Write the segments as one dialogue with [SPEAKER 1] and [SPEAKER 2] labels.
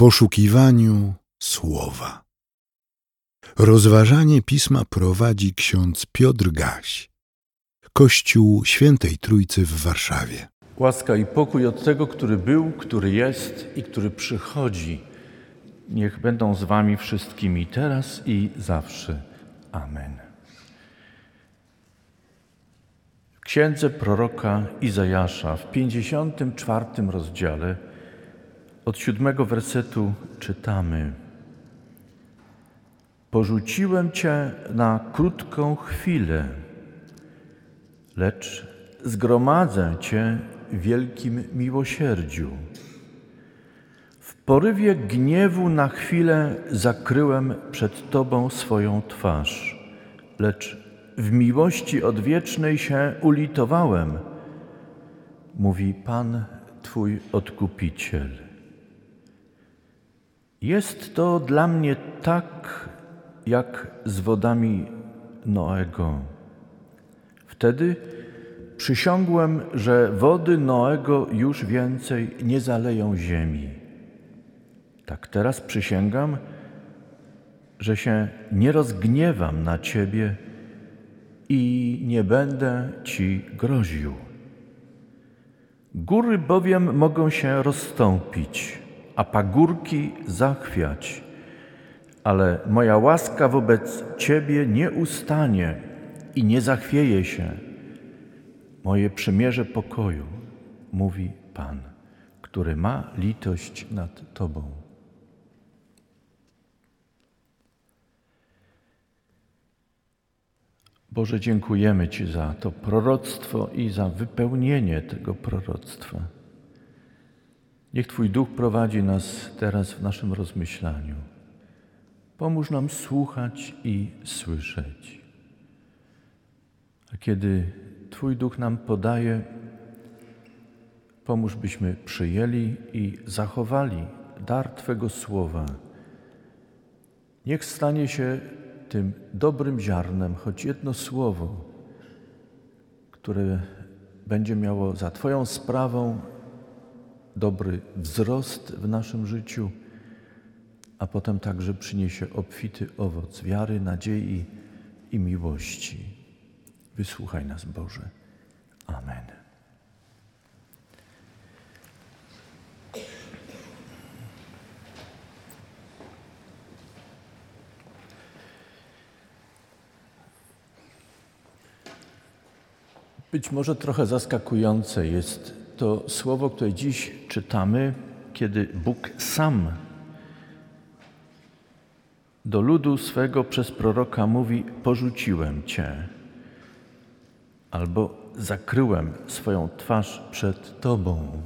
[SPEAKER 1] poszukiwaniu słowa. Rozważanie pisma prowadzi ksiądz Piotr Gaś, Kościół Świętej Trójcy w Warszawie.
[SPEAKER 2] Łaska i pokój od tego, który był, który jest i który przychodzi. Niech będą z Wami wszystkimi teraz i zawsze. Amen. W księdze proroka Izajasza w 54 rozdziale od siódmego wersetu czytamy: Porzuciłem Cię na krótką chwilę, lecz zgromadzę Cię w wielkim miłosierdziu. W porywie gniewu na chwilę zakryłem przed Tobą swoją twarz, lecz w miłości odwiecznej się ulitowałem, mówi Pan Twój Odkupiciel. Jest to dla mnie tak, jak z wodami Noego. Wtedy przysiągłem, że wody Noego już więcej nie zaleją ziemi. Tak teraz przysięgam, że się nie rozgniewam na Ciebie i nie będę Ci groził. Góry bowiem mogą się rozstąpić, a pagórki zachwiać, ale moja łaska wobec Ciebie nie ustanie i nie zachwieje się. Moje przymierze pokoju, mówi Pan, który ma litość nad Tobą. Boże, dziękujemy Ci za to proroctwo i za wypełnienie tego proroctwa. Niech Twój duch prowadzi nas teraz w naszym rozmyślaniu. Pomóż nam słuchać i słyszeć. A kiedy Twój duch nam podaje, pomóż byśmy przyjęli i zachowali dar Twego słowa. Niech stanie się tym dobrym ziarnem, choć jedno słowo, które będzie miało za Twoją sprawą dobry wzrost w naszym życiu, a potem także przyniesie obfity owoc wiary, nadziei i miłości. Wysłuchaj nas, Boże. Amen. Być może trochę zaskakujące jest to słowo, które dziś czytamy, kiedy Bóg sam do ludu swego przez proroka mówi: Porzuciłem Cię, albo zakryłem swoją twarz przed Tobą.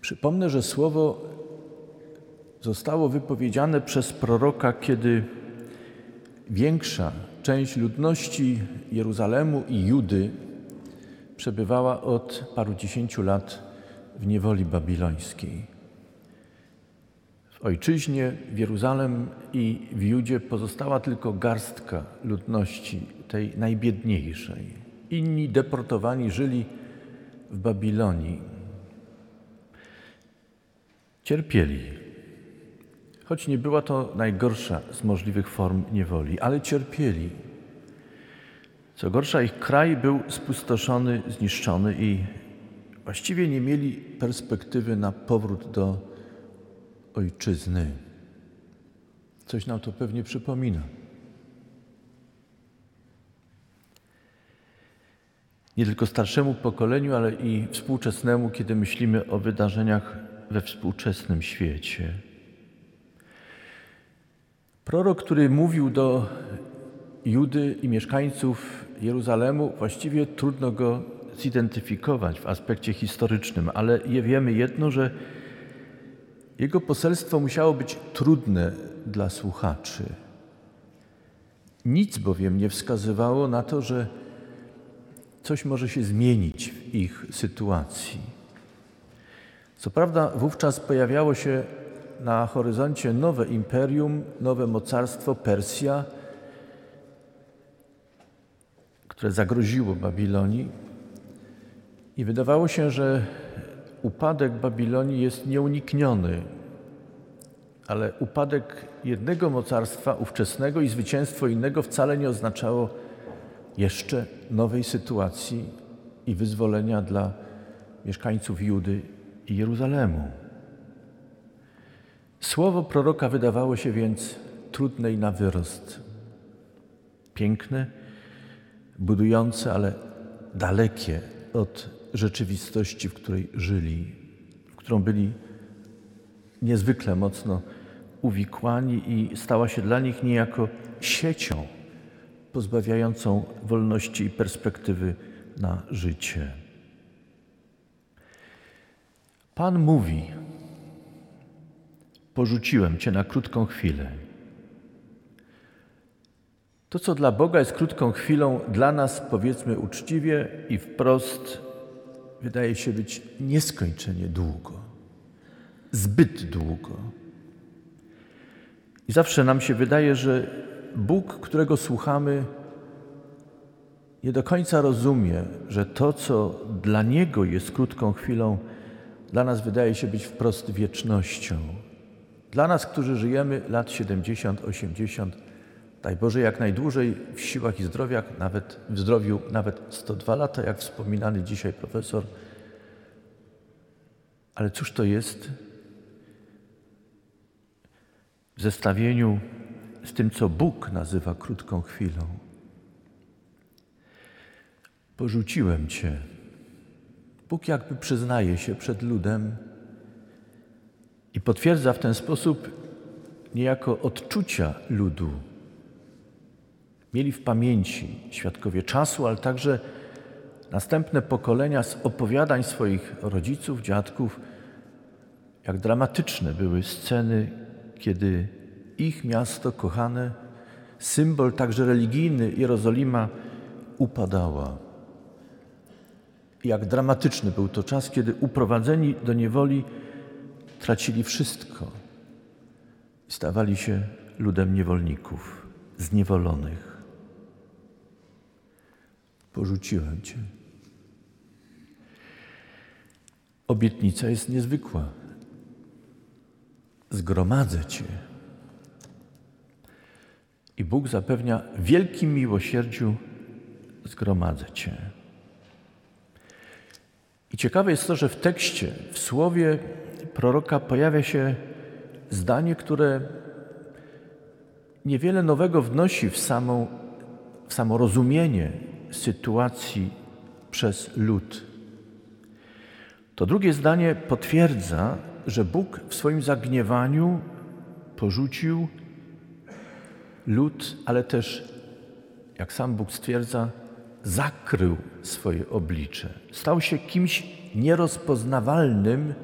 [SPEAKER 2] Przypomnę, że słowo zostało wypowiedziane przez proroka, kiedy większa część ludności Jeruzalemu i Judy przebywała od paru dziesięciu lat w niewoli babilońskiej. W ojczyźnie, w Jeruzalem i w Judzie pozostała tylko garstka ludności, tej najbiedniejszej. Inni deportowani żyli w Babilonii. Cierpieli, choć nie była to najgorsza z możliwych form niewoli, ale cierpieli. Co gorsza, ich kraj był spustoszony, zniszczony i właściwie nie mieli perspektywy na powrót do ojczyzny. Coś nam to pewnie przypomina. Nie tylko starszemu pokoleniu, ale i współczesnemu, kiedy myślimy o wydarzeniach we współczesnym świecie. Prorok, który mówił do Judy i mieszkańców Jeruzalemu, właściwie trudno go zidentyfikować w aspekcie historycznym, ale wiemy jedno, że jego poselstwo musiało być trudne dla słuchaczy. Nic bowiem nie wskazywało na to, że coś może się zmienić w ich sytuacji. Co prawda, wówczas pojawiało się na horyzoncie nowe imperium, nowe mocarstwo Persja, które zagroziło Babilonii. I wydawało się, że upadek Babilonii jest nieunikniony, ale upadek jednego mocarstwa ówczesnego i zwycięstwo innego wcale nie oznaczało jeszcze nowej sytuacji i wyzwolenia dla mieszkańców Judy i Jeruzalemu. Słowo proroka wydawało się więc trudne i na wyrost. Piękne, budujące, ale dalekie od rzeczywistości, w której żyli, w którą byli niezwykle mocno uwikłani i stała się dla nich niejako siecią pozbawiającą wolności i perspektywy na życie. Pan mówi: Porzuciłem Cię na krótką chwilę. To, co dla Boga jest krótką chwilą, dla nas, powiedzmy uczciwie i wprost, wydaje się być nieskończenie długo, zbyt długo. I zawsze nam się wydaje, że Bóg, którego słuchamy, nie do końca rozumie, że to, co dla Niego jest krótką chwilą, dla nas wydaje się być wprost wiecznością. Dla nas, którzy żyjemy lat 70, 80, daj Boże jak najdłużej w siłach i zdrowiach, nawet w zdrowiu nawet 102 lata, jak wspominany dzisiaj profesor. Ale cóż to jest w zestawieniu z tym, co Bóg nazywa krótką chwilą? Porzuciłem Cię. Bóg jakby przyznaje się przed ludem i potwierdza w ten sposób niejako odczucia ludu. Mieli w pamięci świadkowie czasu, ale także następne pokolenia z opowiadań swoich rodziców, dziadków, jak dramatyczne były sceny, kiedy ich miasto kochane, symbol także religijny Jerozolima upadała. Jak dramatyczny był to czas, kiedy uprowadzeni do niewoli tracili wszystko i stawali się ludem niewolników, zniewolonych. Porzuciłem Cię. Obietnica jest niezwykła. Zgromadzę Cię. I Bóg zapewnia wielkim miłosierdziu zgromadzę Cię. I ciekawe jest to, że w tekście, w słowie proroka pojawia się zdanie, które niewiele nowego wnosi w, samą, w samo rozumienie sytuacji przez lud. To drugie zdanie potwierdza, że Bóg w swoim zagniewaniu porzucił lud, ale też, jak sam Bóg stwierdza, zakrył swoje oblicze. Stał się kimś nierozpoznawalnym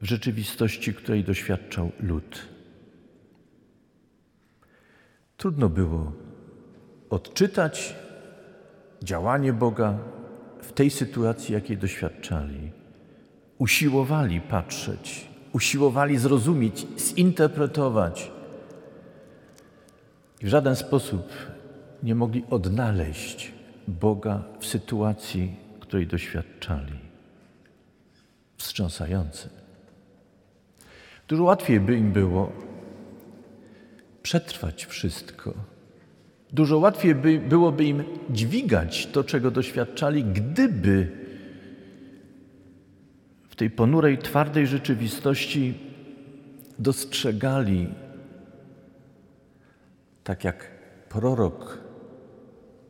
[SPEAKER 2] w rzeczywistości, której doświadczał lud. Trudno było odczytać działanie Boga w tej sytuacji, jakiej doświadczali. Usiłowali patrzeć, usiłowali zrozumieć, zinterpretować. I w żaden sposób nie mogli odnaleźć Boga w sytuacji, której doświadczali. Wstrząsające. Dużo łatwiej by im było przetrwać wszystko. Dużo łatwiej by, byłoby im dźwigać to, czego doświadczali, gdyby w tej ponurej, twardej rzeczywistości dostrzegali, tak jak prorok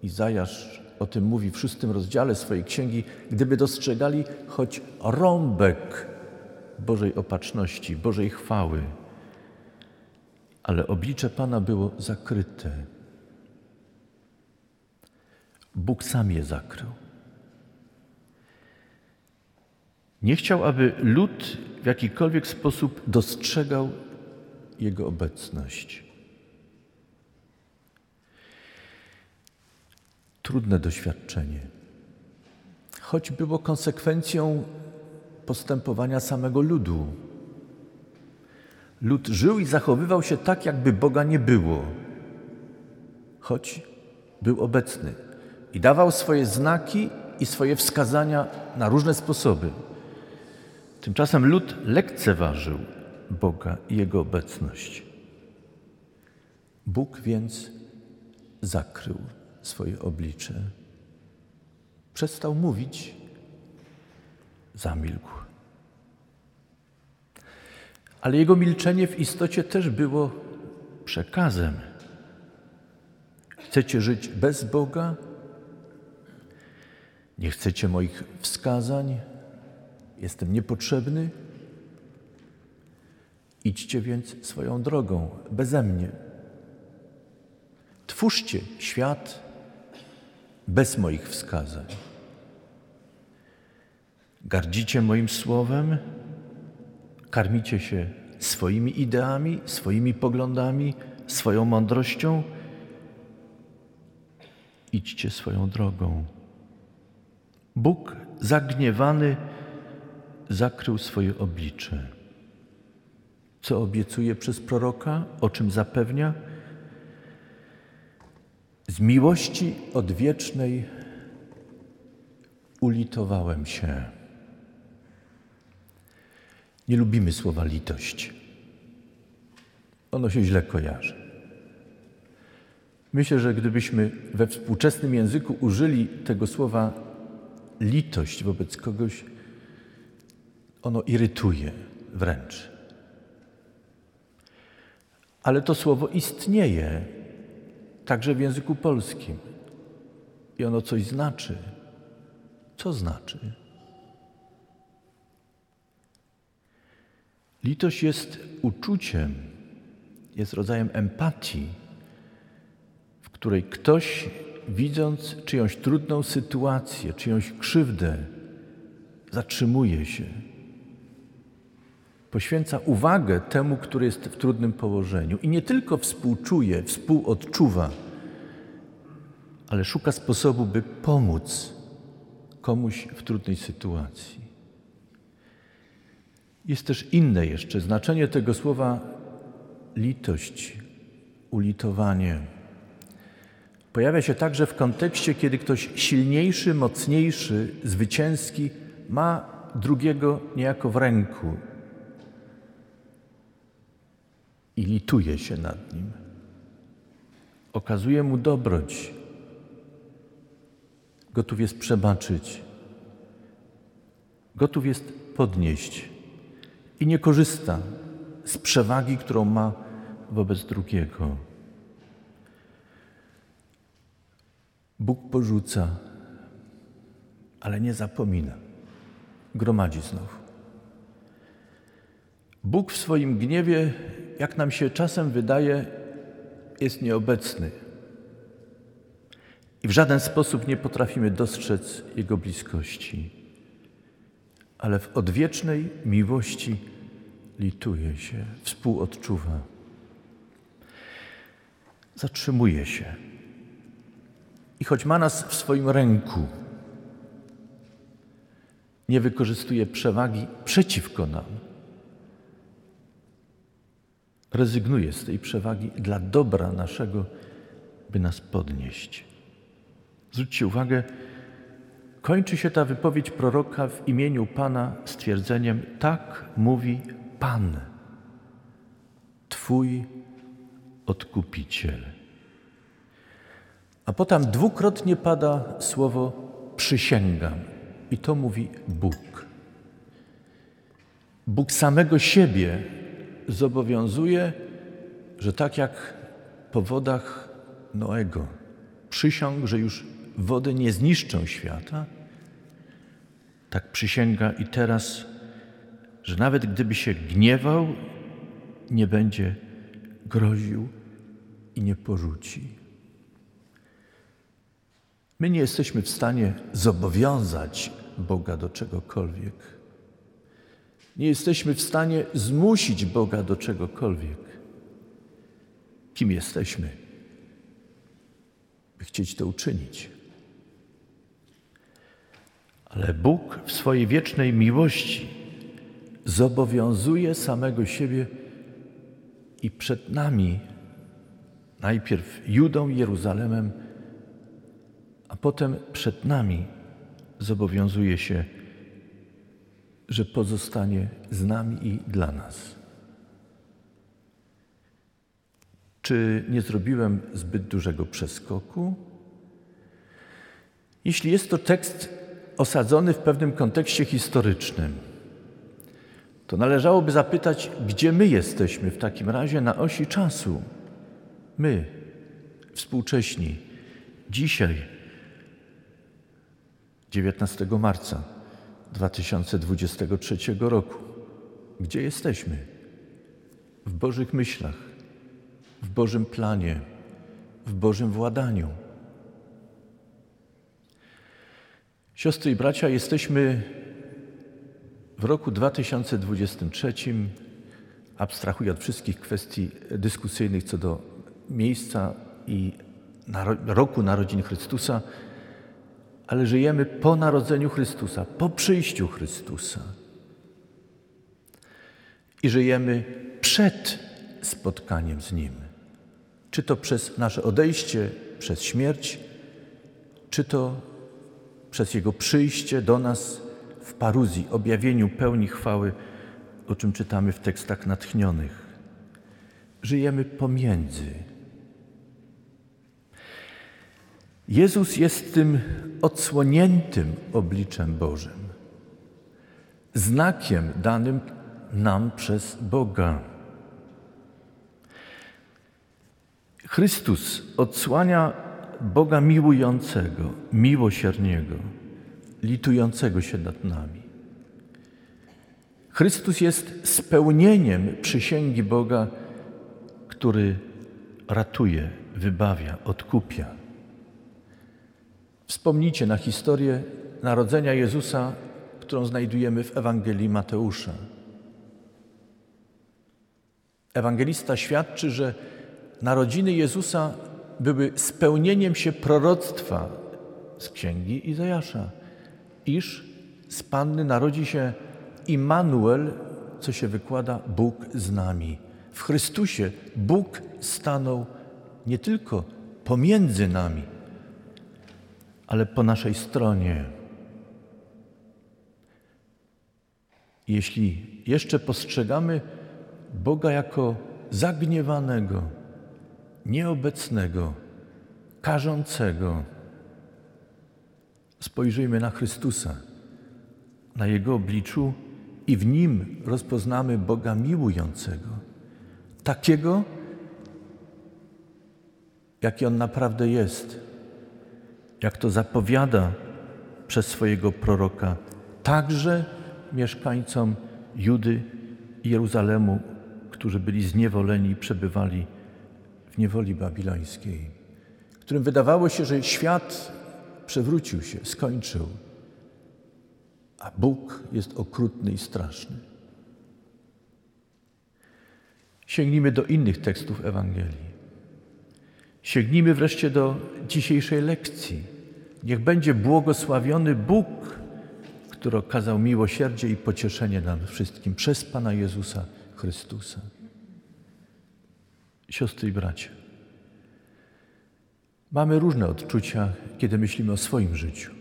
[SPEAKER 2] Izajasz o tym mówi w szóstym rozdziale swojej księgi, gdyby dostrzegali choć rąbek Bożej opatrzności, Bożej chwały, ale oblicze Pana było zakryte. Bóg sam je zakrył. Nie chciał, aby lud w jakikolwiek sposób dostrzegał Jego obecność. trudne doświadczenie, choć było konsekwencją postępowania samego ludu. Lud żył i zachowywał się tak, jakby Boga nie było, choć był obecny i dawał swoje znaki i swoje wskazania na różne sposoby. Tymczasem lud lekceważył Boga i Jego obecność. Bóg więc zakrył swoje oblicze. Przestał mówić, zamilkł. Ale jego milczenie w istocie też było przekazem. Chcecie żyć bez Boga? Nie chcecie moich wskazań? Jestem niepotrzebny? Idźcie więc swoją drogą, beze mnie. Twórzcie świat bez moich wskazań. Gardzicie moim słowem, karmicie się swoimi ideami, swoimi poglądami, swoją mądrością. Idźcie swoją drogą. Bóg zagniewany zakrył swoje oblicze. Co obiecuje przez proroka, o czym zapewnia? Z miłości odwiecznej ulitowałem się. Nie lubimy słowa litość. Ono się źle kojarzy. Myślę, że gdybyśmy we współczesnym języku użyli tego słowa litość wobec kogoś, ono irytuje wręcz. Ale to słowo istnieje także w języku polskim i ono coś znaczy. Co znaczy? Litość jest uczuciem, jest rodzajem empatii, w której ktoś, widząc czyjąś trudną sytuację, czyjąś krzywdę, zatrzymuje się. Poświęca uwagę temu, który jest w trudnym położeniu i nie tylko współczuje, współodczuwa, ale szuka sposobu, by pomóc komuś w trudnej sytuacji. Jest też inne jeszcze znaczenie tego słowa litość, ulitowanie. Pojawia się także w kontekście, kiedy ktoś silniejszy, mocniejszy, zwycięski ma drugiego niejako w ręku i lituje się nad nim. Okazuje mu dobroć. Gotów jest przebaczyć. Gotów jest podnieść i nie korzysta z przewagi, którą ma wobec drugiego. Bóg porzuca, ale nie zapomina. Gromadzi znowu. Bóg w swoim gniewie, jak nam się czasem wydaje, jest nieobecny. I w żaden sposób nie potrafimy dostrzec Jego bliskości ale w odwiecznej miłości lituje się, współodczuwa. Zatrzymuje się. I choć ma nas w swoim ręku, nie wykorzystuje przewagi przeciwko nam. Rezygnuje z tej przewagi dla dobra naszego, by nas podnieść. Zwróćcie uwagę, Kończy się ta wypowiedź proroka w imieniu Pana stwierdzeniem: Tak mówi Pan, Twój odkupiciel. A potem dwukrotnie pada słowo przysięgam, i to mówi Bóg. Bóg samego siebie zobowiązuje, że tak jak po wodach Noego przysiągł, że już wody nie zniszczą świata, tak przysięga i teraz, że nawet gdyby się gniewał, nie będzie groził i nie porzuci. My nie jesteśmy w stanie zobowiązać Boga do czegokolwiek. Nie jesteśmy w stanie zmusić Boga do czegokolwiek. Kim jesteśmy, by chcieć to uczynić? Ale Bóg w swojej wiecznej miłości zobowiązuje samego siebie i przed nami, najpierw Judą Jeruzalemem, a potem przed nami zobowiązuje się, że pozostanie z nami i dla nas. Czy nie zrobiłem zbyt dużego przeskoku? Jeśli jest to tekst osadzony w pewnym kontekście historycznym, to należałoby zapytać, gdzie my jesteśmy w takim razie na osi czasu. My, współcześni, dzisiaj, 19 marca 2023 roku. Gdzie jesteśmy? W Bożych myślach, w Bożym planie, w Bożym władaniu. Siostry i bracia, jesteśmy w roku 2023, abstrahuję od wszystkich kwestii dyskusyjnych co do miejsca i roku narodzin Chrystusa, ale żyjemy po narodzeniu Chrystusa, po przyjściu Chrystusa. I żyjemy przed spotkaniem z Nim. Czy to przez nasze odejście, przez śmierć, czy to przez Jego przyjście do nas w paruzji, objawieniu pełni chwały, o czym czytamy w tekstach natchnionych. Żyjemy pomiędzy. Jezus jest tym odsłoniętym obliczem Bożym, znakiem danym nam przez Boga. Chrystus odsłania Boga miłującego, miłosiernego, litującego się nad nami. Chrystus jest spełnieniem przysięgi Boga, który ratuje, wybawia, odkupia. Wspomnijcie na historię narodzenia Jezusa, którą znajdujemy w Ewangelii Mateusza. Ewangelista świadczy, że narodziny Jezusa były spełnieniem się proroctwa z księgi Izajasza, iż z Panny narodzi się Immanuel, co się wykłada Bóg z nami. W Chrystusie Bóg stanął nie tylko pomiędzy nami, ale po naszej stronie. Jeśli jeszcze postrzegamy Boga jako zagniewanego, nieobecnego, karzącego, spojrzyjmy na Chrystusa, na Jego obliczu i w Nim rozpoznamy Boga miłującego, takiego, jaki On naprawdę jest jak to zapowiada przez swojego proroka, także mieszkańcom Judy i Jeruzalemu, którzy byli zniewoleni i przebywali w niewoli babilońskiej, którym wydawało się, że świat przewrócił się, skończył, a Bóg jest okrutny i straszny. Sięgnijmy do innych tekstów Ewangelii. Sięgnijmy wreszcie do dzisiejszej lekcji. Niech będzie błogosławiony Bóg, który okazał miłosierdzie i pocieszenie nam wszystkim przez Pana Jezusa Chrystusa. Siostry i bracia, mamy różne odczucia, kiedy myślimy o swoim życiu.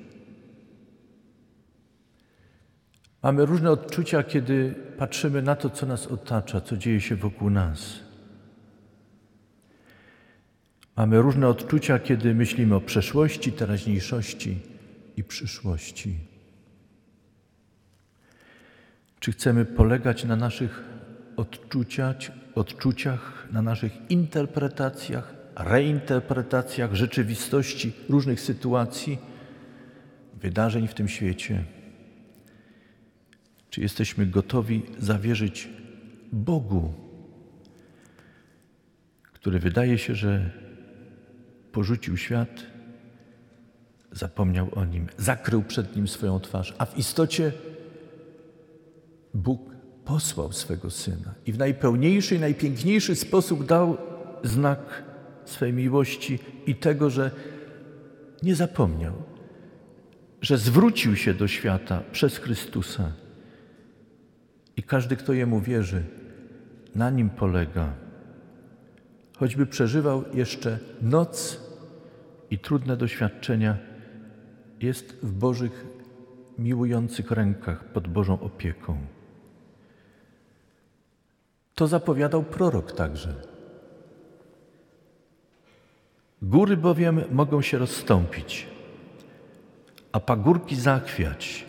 [SPEAKER 2] Mamy różne odczucia, kiedy patrzymy na to, co nas otacza, co dzieje się wokół nas. Mamy różne odczucia, kiedy myślimy o przeszłości, teraźniejszości i przyszłości. Czy chcemy polegać na naszych odczuciach, odczuciach, na naszych interpretacjach, reinterpretacjach rzeczywistości różnych sytuacji, wydarzeń w tym świecie? Czy jesteśmy gotowi zawierzyć Bogu, który wydaje się, że porzucił świat, zapomniał o nim, zakrył przed nim swoją twarz, a w istocie Bóg posłał swego syna i w najpełniejszy i najpiękniejszy sposób dał znak swej miłości i tego, że nie zapomniał, że zwrócił się do świata przez Chrystusa. I każdy, kto jemu wierzy, na nim polega. Choćby przeżywał jeszcze noc i trudne doświadczenia, jest w Bożych miłujących rękach pod Bożą opieką. To zapowiadał prorok także. Góry bowiem mogą się rozstąpić, a pagórki zachwiać,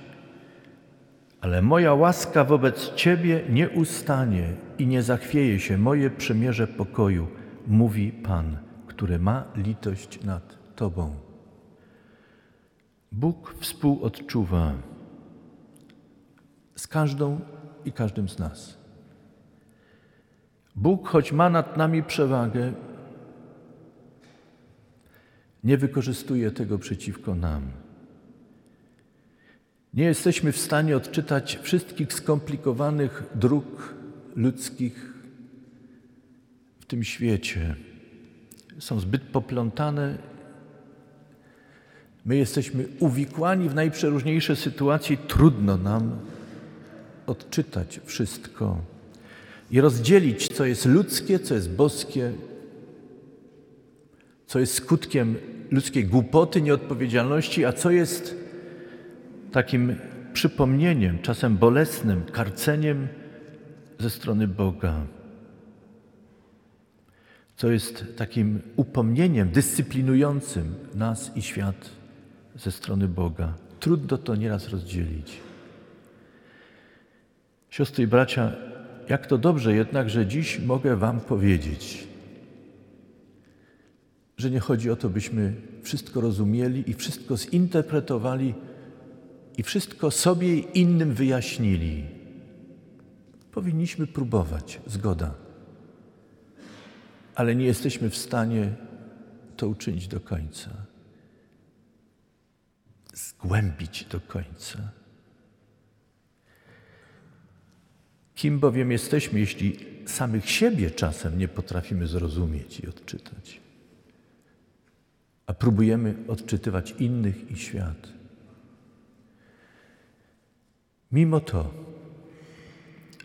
[SPEAKER 2] ale moja łaska wobec Ciebie nie ustanie i nie zachwieje się moje przymierze pokoju, mówi Pan, który ma litość nad Tobą. Bóg współodczuwa z każdą i każdym z nas. Bóg, choć ma nad nami przewagę, nie wykorzystuje tego przeciwko nam. Nie jesteśmy w stanie odczytać wszystkich skomplikowanych dróg ludzkich w tym świecie. Są zbyt poplątane. My jesteśmy uwikłani w najprzeróżniejsze sytuacje. Trudno nam odczytać wszystko i rozdzielić, co jest ludzkie, co jest boskie, co jest skutkiem ludzkiej głupoty, nieodpowiedzialności, a co jest takim przypomnieniem, czasem bolesnym, karceniem ze strony Boga. Co jest takim upomnieniem dyscyplinującym nas i świat ze strony Boga. Trudno to nieraz rozdzielić. Siostry i bracia, jak to dobrze jednak, że dziś mogę Wam powiedzieć, że nie chodzi o to, byśmy wszystko rozumieli i wszystko zinterpretowali i wszystko sobie i innym wyjaśnili. Powinniśmy próbować, zgoda, ale nie jesteśmy w stanie to uczynić do końca, zgłębić do końca. Kim bowiem jesteśmy, jeśli samych siebie czasem nie potrafimy zrozumieć i odczytać, a próbujemy odczytywać innych i świat? Mimo to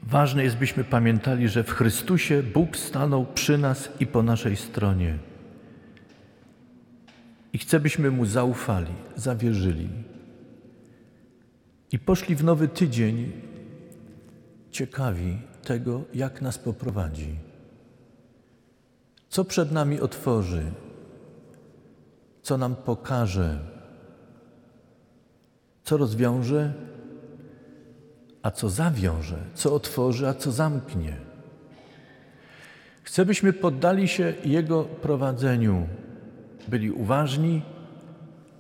[SPEAKER 2] ważne jest, byśmy pamiętali, że w Chrystusie Bóg stanął przy nas i po naszej stronie. I chce, byśmy Mu zaufali, zawierzyli. I poszli w nowy tydzień ciekawi tego, jak nas poprowadzi. Co przed nami otworzy, co nam pokaże, co rozwiąże, a co zawiąże, co otworzy, a co zamknie. Chcę, byśmy poddali się Jego prowadzeniu, byli uważni,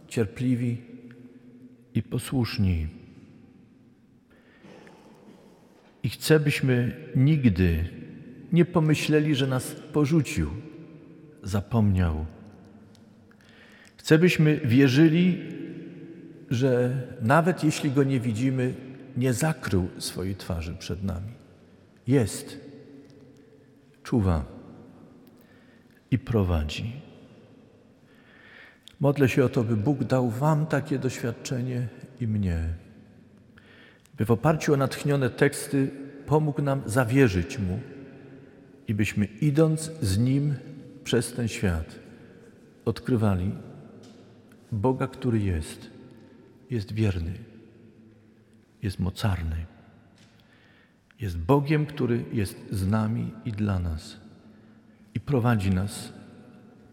[SPEAKER 2] cierpliwi i posłuszni. I chcę, byśmy nigdy nie pomyśleli, że nas porzucił, zapomniał. Chcę, byśmy wierzyli, że nawet jeśli Go nie widzimy, nie zakrył swojej twarzy przed nami. Jest, czuwa i prowadzi. Modlę się o to, by Bóg dał Wam takie doświadczenie i mnie, by w oparciu o natchnione teksty pomógł nam zawierzyć Mu i byśmy idąc z Nim przez ten świat odkrywali Boga, który jest, jest wierny jest mocarny. Jest Bogiem, który jest z nami i dla nas i prowadzi nas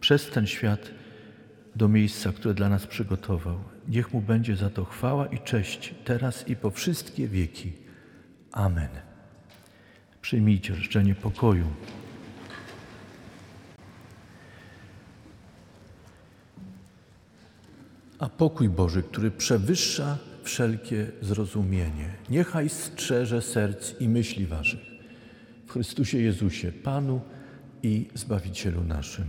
[SPEAKER 2] przez ten świat do miejsca, które dla nas przygotował. Niech Mu będzie za to chwała i cześć teraz i po wszystkie wieki. Amen. Przyjmijcie życzenie pokoju. A pokój Boży, który przewyższa wszelkie zrozumienie. Niechaj strzeże serc i myśli waszych w Chrystusie Jezusie, Panu i Zbawicielu naszym.